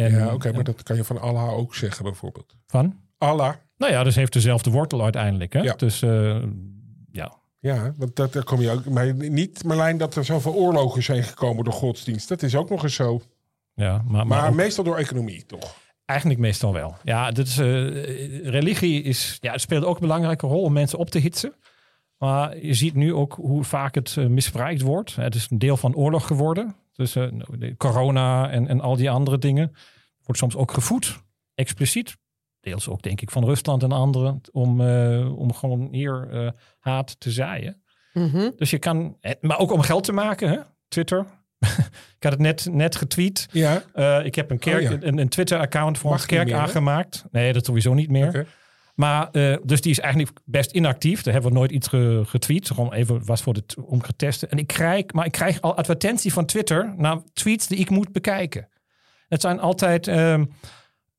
En, ja, oké, maar dat kan je van Allah ook zeggen bijvoorbeeld. Van? Allah. Nou ja, dus heeft dezelfde wortel uiteindelijk. Hè? Ja. Dus eh, ja, Ja, want dat, daar kom je ook. Maar niet, Marlijn, dat er zoveel oorlogen zijn gekomen door godsdienst. Dat is ook nog eens zo. ja, maar, maar, Maar ook- meestal door economie, toch? Eigenlijk meestal wel. Ja, dit is, eh, religie is, ja, het speelt ook een belangrijke rol om mensen op te hitsen. Maar je ziet nu ook hoe vaak het eh, misbruikt wordt. Het is een deel van oorlog geworden. Dus eh, de corona en, en al die andere dingen. Wordt soms ook gevoed, expliciet. Deels ook denk ik van Rusland en anderen. Om, eh, om gewoon hier eh, haat te zaaien. Mhm. Dus je kan, eh, maar ook om geld te maken, hè? Twitter. (laughs) ik had het net, net getweet. Ja. Eh, ik heb een, kerk, Oh ja. een, een Twitter-account voor Mag een kerk meer, aangemaakt. Nee, dat sowieso niet meer. Oké. Maar eh, dus die is eigenlijk best inactief. Daar hebben we nooit iets ge- getweet. Gewoon even was voor de t- om te testen. En ik krijg, maar ik krijg al advertentie van Twitter naar tweets die ik moet bekijken. Het zijn altijd. ehm,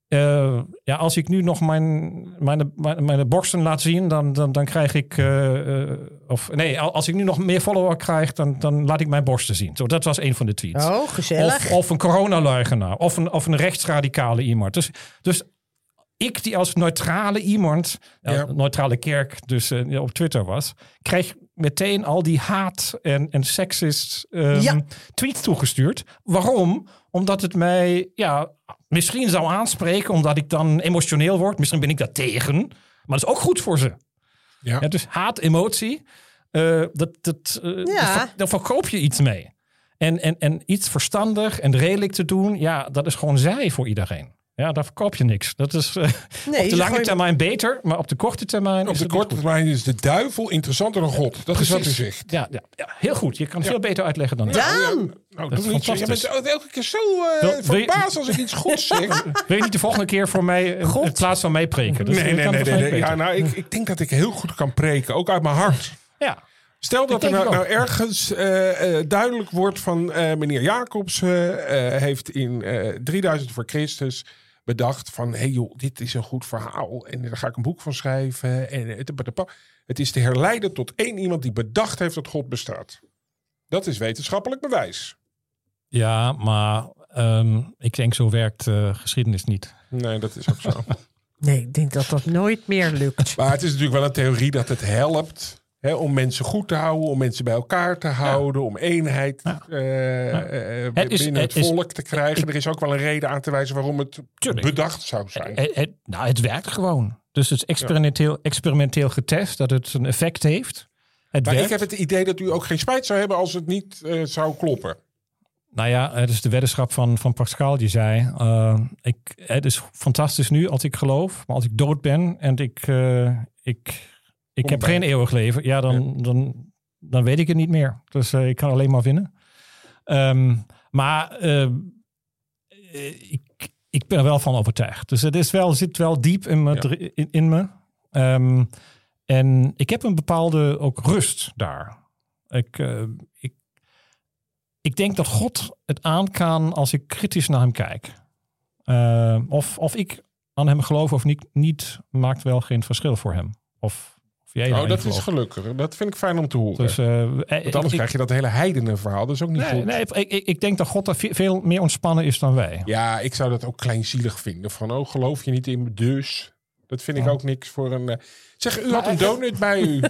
eh, ja, als ik nu nog mijn, mijn, mijn, mijn borsten laat zien, dan, dan, dan krijg ik. eh, of nee, al- als ik nu nog meer follower krijg, dan, dan laat ik mijn borsten zien. Zo, dat was een van de tweets. Oh, gezellig. Of, of een coronaleugenaar. Of een, of een rechtsradicale iemand. Dus, dus ik die als neutrale iemand, ja, Ja. neutrale kerk dus eh, op Twitter was, kreeg meteen al die haat en, en sexist ehm, Ja. tweets toegestuurd. Waarom? Omdat het mij ja, misschien zou aanspreken, omdat ik dan emotioneel word. Misschien ben ik daar tegen. Maar dat is ook goed voor ze. Ja. Ja, dus haat, emotie, eh, dat, dat, Ja. ver- daar verkoop je iets mee. En, en, en iets verstandig en redelijk te doen, ja, dat is gewoon zij voor iedereen. Ja, daar verkoop je niks. Dat is eh, Nee, op de lange gooi- termijn beter, maar op de korte termijn Op is de het niet korte goed. termijn is de duivel interessanter dan God. Dat is wat u Precies. zegt. Ja, ja, ja, heel goed. Je kan veel beter uitleggen dan ik. Daan! Nou, Dat is doe niet zo. Je bent elke keer zo eh, Wil- wil je- verbaasd als ik iets goeds zeg. (laughs) Wil je niet de volgende keer voor mij God. in plaats van mij preken? Dus nee, nee, nee. het nee, nee. Ja, nou, ik, ik denk dat ik heel goed kan preken. Ook uit mijn hart. ja. Stel dat er nou, nou ergens eh, duidelijk wordt van eh, meneer Jacobs heeft in eh 3000 voor Christus bedacht van hé hey joh, dit is een goed verhaal en daar ga ik een boek van schrijven. En het, het is te herleiden tot één iemand die bedacht heeft dat God bestaat. Dat is wetenschappelijk bewijs. ja, maar ehm, ik denk zo werkt eh, geschiedenis niet. Nee, dat is ook zo. (laughs) Nee, ik denk dat dat nooit meer lukt. maar het is natuurlijk wel een theorie dat het helpt om mensen goed te houden, om mensen bij elkaar te houden, om eenheid Ja. eh, eh, Het is- binnen het, het is- volk te krijgen. er is ook wel een reden aan te wijzen waarom het Tuurlijk. bedacht zou zijn. Het, het- nou, het werkt gewoon. Dus het is experimenteel, experimenteel getest dat het een effect heeft. Het Maar werkt. ik heb het idee dat u ook geen spijt zou hebben als het niet eh, zou kloppen. Nou ja, het is de weddenschap van, van Pascal die zei... eh, ik, het is fantastisch nu als ik geloof, maar als ik dood ben en ik, eh, ik, ik heb geen eeuwig leven... ja, dan, Dan, dan weet ik het niet meer. Dus eh, ik kan alleen maar winnen. Ehm, maar eh, ik, ik ben er wel van overtuigd. Dus het is wel, zit wel diep in me. Ja. In, in me. Ehm, en ik heb een bepaalde ook rust daar. Ik, eh, ik, ik denk dat God het aan kan als ik kritisch naar hem kijk. Eh, of, of ik aan hem geloof of niet, niet, maakt wel geen verschil voor hem. Of jij Oh, dat is gelukkig. Dat vind ik fijn om te horen. Dus, eh, Want anders ik- krijg je dat hele heidenen verhaal. Dat is ook niet Nee, goed. nee ik, ik, ik denk dat God er ve- veel meer ontspannen is dan wij. Ja, ik zou dat ook kleinzielig vinden. Van, oh, geloof je niet in me, dus. Dat vind ik ook niks voor een... eh, Zeg, u had een donut bij u. (laughs)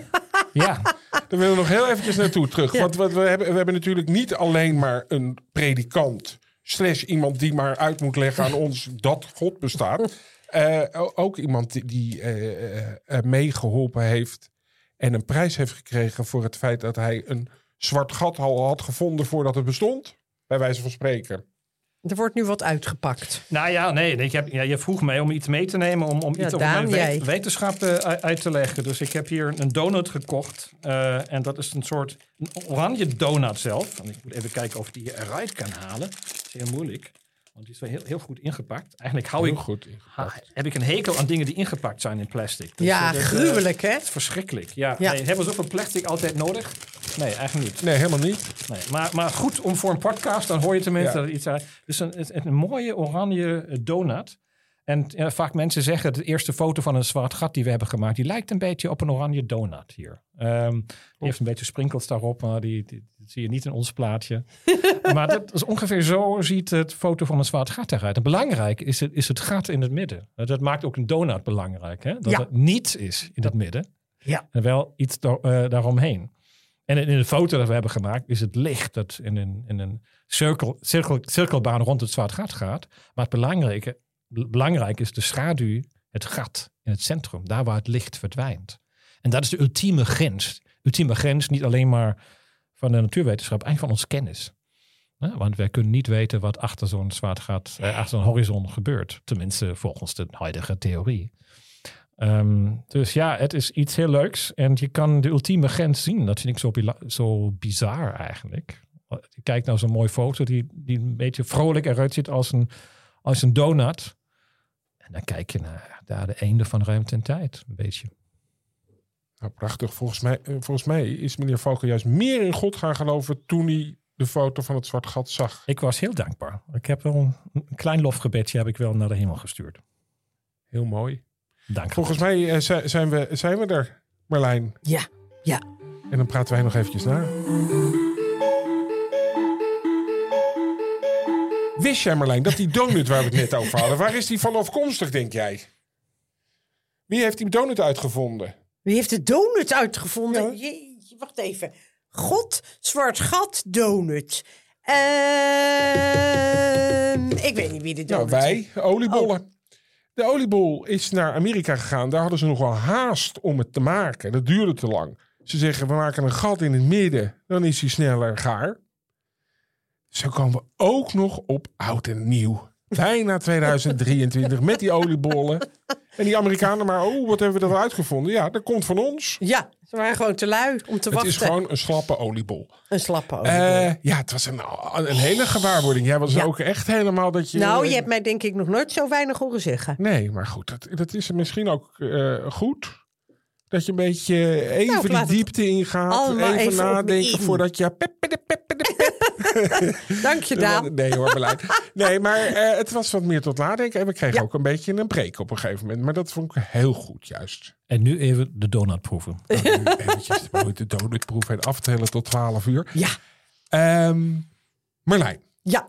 Ja, Daar willen we nog heel eventjes naartoe terug. Want wat we, hebben, we hebben natuurlijk niet alleen maar een predikant... slash iemand die maar uit moet leggen aan ons dat God bestaat. Eh, ook iemand die, eh, eh, eh, meegeholpen heeft... en een prijs heeft gekregen voor het feit dat hij een zwart gat al had gevonden voordat het bestond. Bij wijze van spreken. Er wordt nu wat uitgepakt. nou ja, nee. Ik heb, ja, je vroeg mij om iets mee te nemen, om, om Ja, iets over Daan, mijn jij. wet- wetenschap uit- te leggen. Dus ik heb hier een donut gekocht. eh, en dat is een soort een oranje donut zelf. En ik moet even kijken of ik die eruit kan halen. Dat is heel moeilijk, want die is wel heel, heel goed ingepakt. Eigenlijk hou Heel ik, goed. ha- heb ik een hekel aan dingen die ingepakt zijn in plastic. Dus, ja, eh, dat, gruwelijk hè? Het is verschrikkelijk. Ja, Ja. Nee, hebben we zoveel plastic altijd nodig? Nee, eigenlijk niet. Nee, helemaal niet. Nee, maar, maar goed om voor een podcast, dan hoor je tenminste Ja. dat er iets uit. Dus een, een, een mooie oranje donut. En eh, vaak mensen zeggen, de eerste foto van een zwart gat die we hebben gemaakt, die lijkt een beetje op een oranje donut hier. Ehm, die heeft een beetje sprinkels daarop, maar die, zie je niet in ons plaatje. (laughs) maar dat is ongeveer zo ziet het foto van een zwart gat eruit. En belangrijk is het, is het gat in het midden. Dat maakt ook een donut belangrijk, hè? dat Ja. het niets is in het midden. Ja. En wel iets eh, daaromheen. En in in de foto dat we hebben gemaakt is het licht dat in een, in een cirkel, cirkel, cirkelbaan rond het zwart gat gaat. Maar het belangrijke, belangrijk is de schaduw, het gat in het centrum, daar waar het licht verdwijnt. En dat is de ultieme grens. Ultieme grens niet alleen maar van de natuurwetenschap, eigenlijk van ons kennis. Want wij kunnen niet weten wat achter zo'n zwart gat, eh, achter zo'n horizon gebeurt. Tenminste, volgens de huidige theorie. Ehm, dus ja, het is iets heel leuks. En je kan de ultieme grens zien. Dat vind ik zo, zo bizar eigenlijk. Kijkt naar zo'n mooie foto die, die een beetje vrolijk eruit ziet als een, als een donut. En dan kijk je naar daar de einde van ruimte en tijd. Een beetje. Nou, prachtig. Volgens mij, eh, volgens mij is meneer Vogel juist meer in God gaan geloven toen hij de foto van het zwart gat zag. Ik was heel dankbaar. Ik heb wel een, een klein lofgebedje heb ik wel naar de hemel gestuurd. Heel mooi. Dank. Volgens mij eh, zi- zijn, we, zijn we er, Marlijn. Ja, ja. En dan praten wij nog eventjes na. Wist jij, Marlijn, dat die donut waar we het net over hadden, waar is die van afkomstig, denk jij? Wie heeft die donut uitgevonden? Wie heeft de donut uitgevonden? Ja. Jeetje, wacht even. God, zwart gat, donut. Ehm, ik weet niet wie de Nou, donut wij, oliebollen. De oliebol is naar Amerika gegaan. Daar hadden ze nog wel haast om het te maken. Dat duurde te lang. Ze zeggen, we maken een gat in het midden. Dan is hij sneller gaar. Zo komen we ook nog op oud en nieuw. Bijna (laughs) 2023 met die oliebollen. En die Amerikanen maar, oh, wat hebben we dat uitgevonden? Ja, dat komt van ons. Ja, ze waren gewoon te lui om te Het wachten. is gewoon een slappe oliebol. Een slappe oliebol. Eh, ja, het was een, een hele gewaarwording. Jij was Ja. ook echt helemaal dat je... nou, je hebt mij denk ik nog nooit zo weinig horen zeggen. Nee, maar goed, dat, dat is misschien ook eh, goed. Dat je een beetje even Nou, het diepte ingaat. Even, even nadenken voordat je... Peppe. (laughs) Dank je, Daan. (laughs) Nee hoor, beleid. Nee, maar eh, het was wat meer tot nadenken. En we kregen Ja. ook een beetje een preek op een gegeven moment. Maar dat vond ik heel goed juist. En nu even de donut proeven. Nou, nu eventjes de de donutproef en aftellen tot 12 uur. Ja, Ehm Marlijn, ja.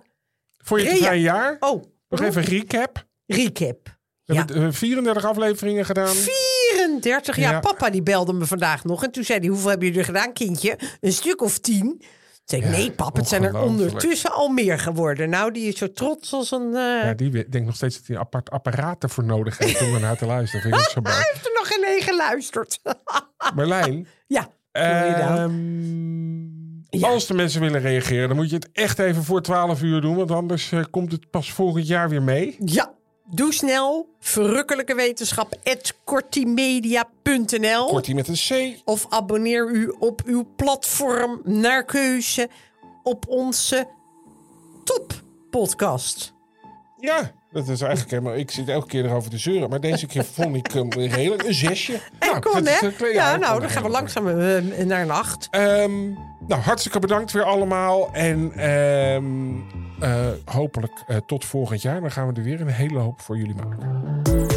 voor je vrije jaar Oh, nog even recap. recap. We Ja. hebben eh, 34 afleveringen gedaan. 34. Ja, Ja. papa die belde me vandaag nog. En toen zei hij, hoeveel hebben jullie er gedaan, kindje? Een stuk of tien. Ja, nee pap, het zijn er ondertussen al meer geworden. Nou, die is zo trots als een... eh, Ja, die denkt nog steeds dat hij een apart apparaat ervoor nodig heeft om ernaar te luisteren. Vind ik zo. (laughs) Hij heeft er nog geen één geluisterd. (laughs) Marlijn, ja, ehm, Ja. als de mensen willen reageren, dan moet je het echt even voor 12 uur doen. Want anders eh, komt het pas volgend jaar weer mee. Ja, doe snel. Verrukkelijke wetenschap. kortimedia.nl Kortie met een C. Of abonneer u op uw platform naar keuze op onze toppodcast. Ja, dat is eigenlijk helemaal... Ik zit elke keer erover te zeuren. Maar deze keer vond ik hem redelijk. Een zesje. (laughs) En kon, dat is, hè? eh, Ja, nou, kon dan gaan we langzaam eh, naar een acht. Ehm, nou, hartstikke bedankt weer allemaal. En eh, hopelijk eh, tot volgend jaar. Dan gaan we er weer een hele hoop voor jullie maken.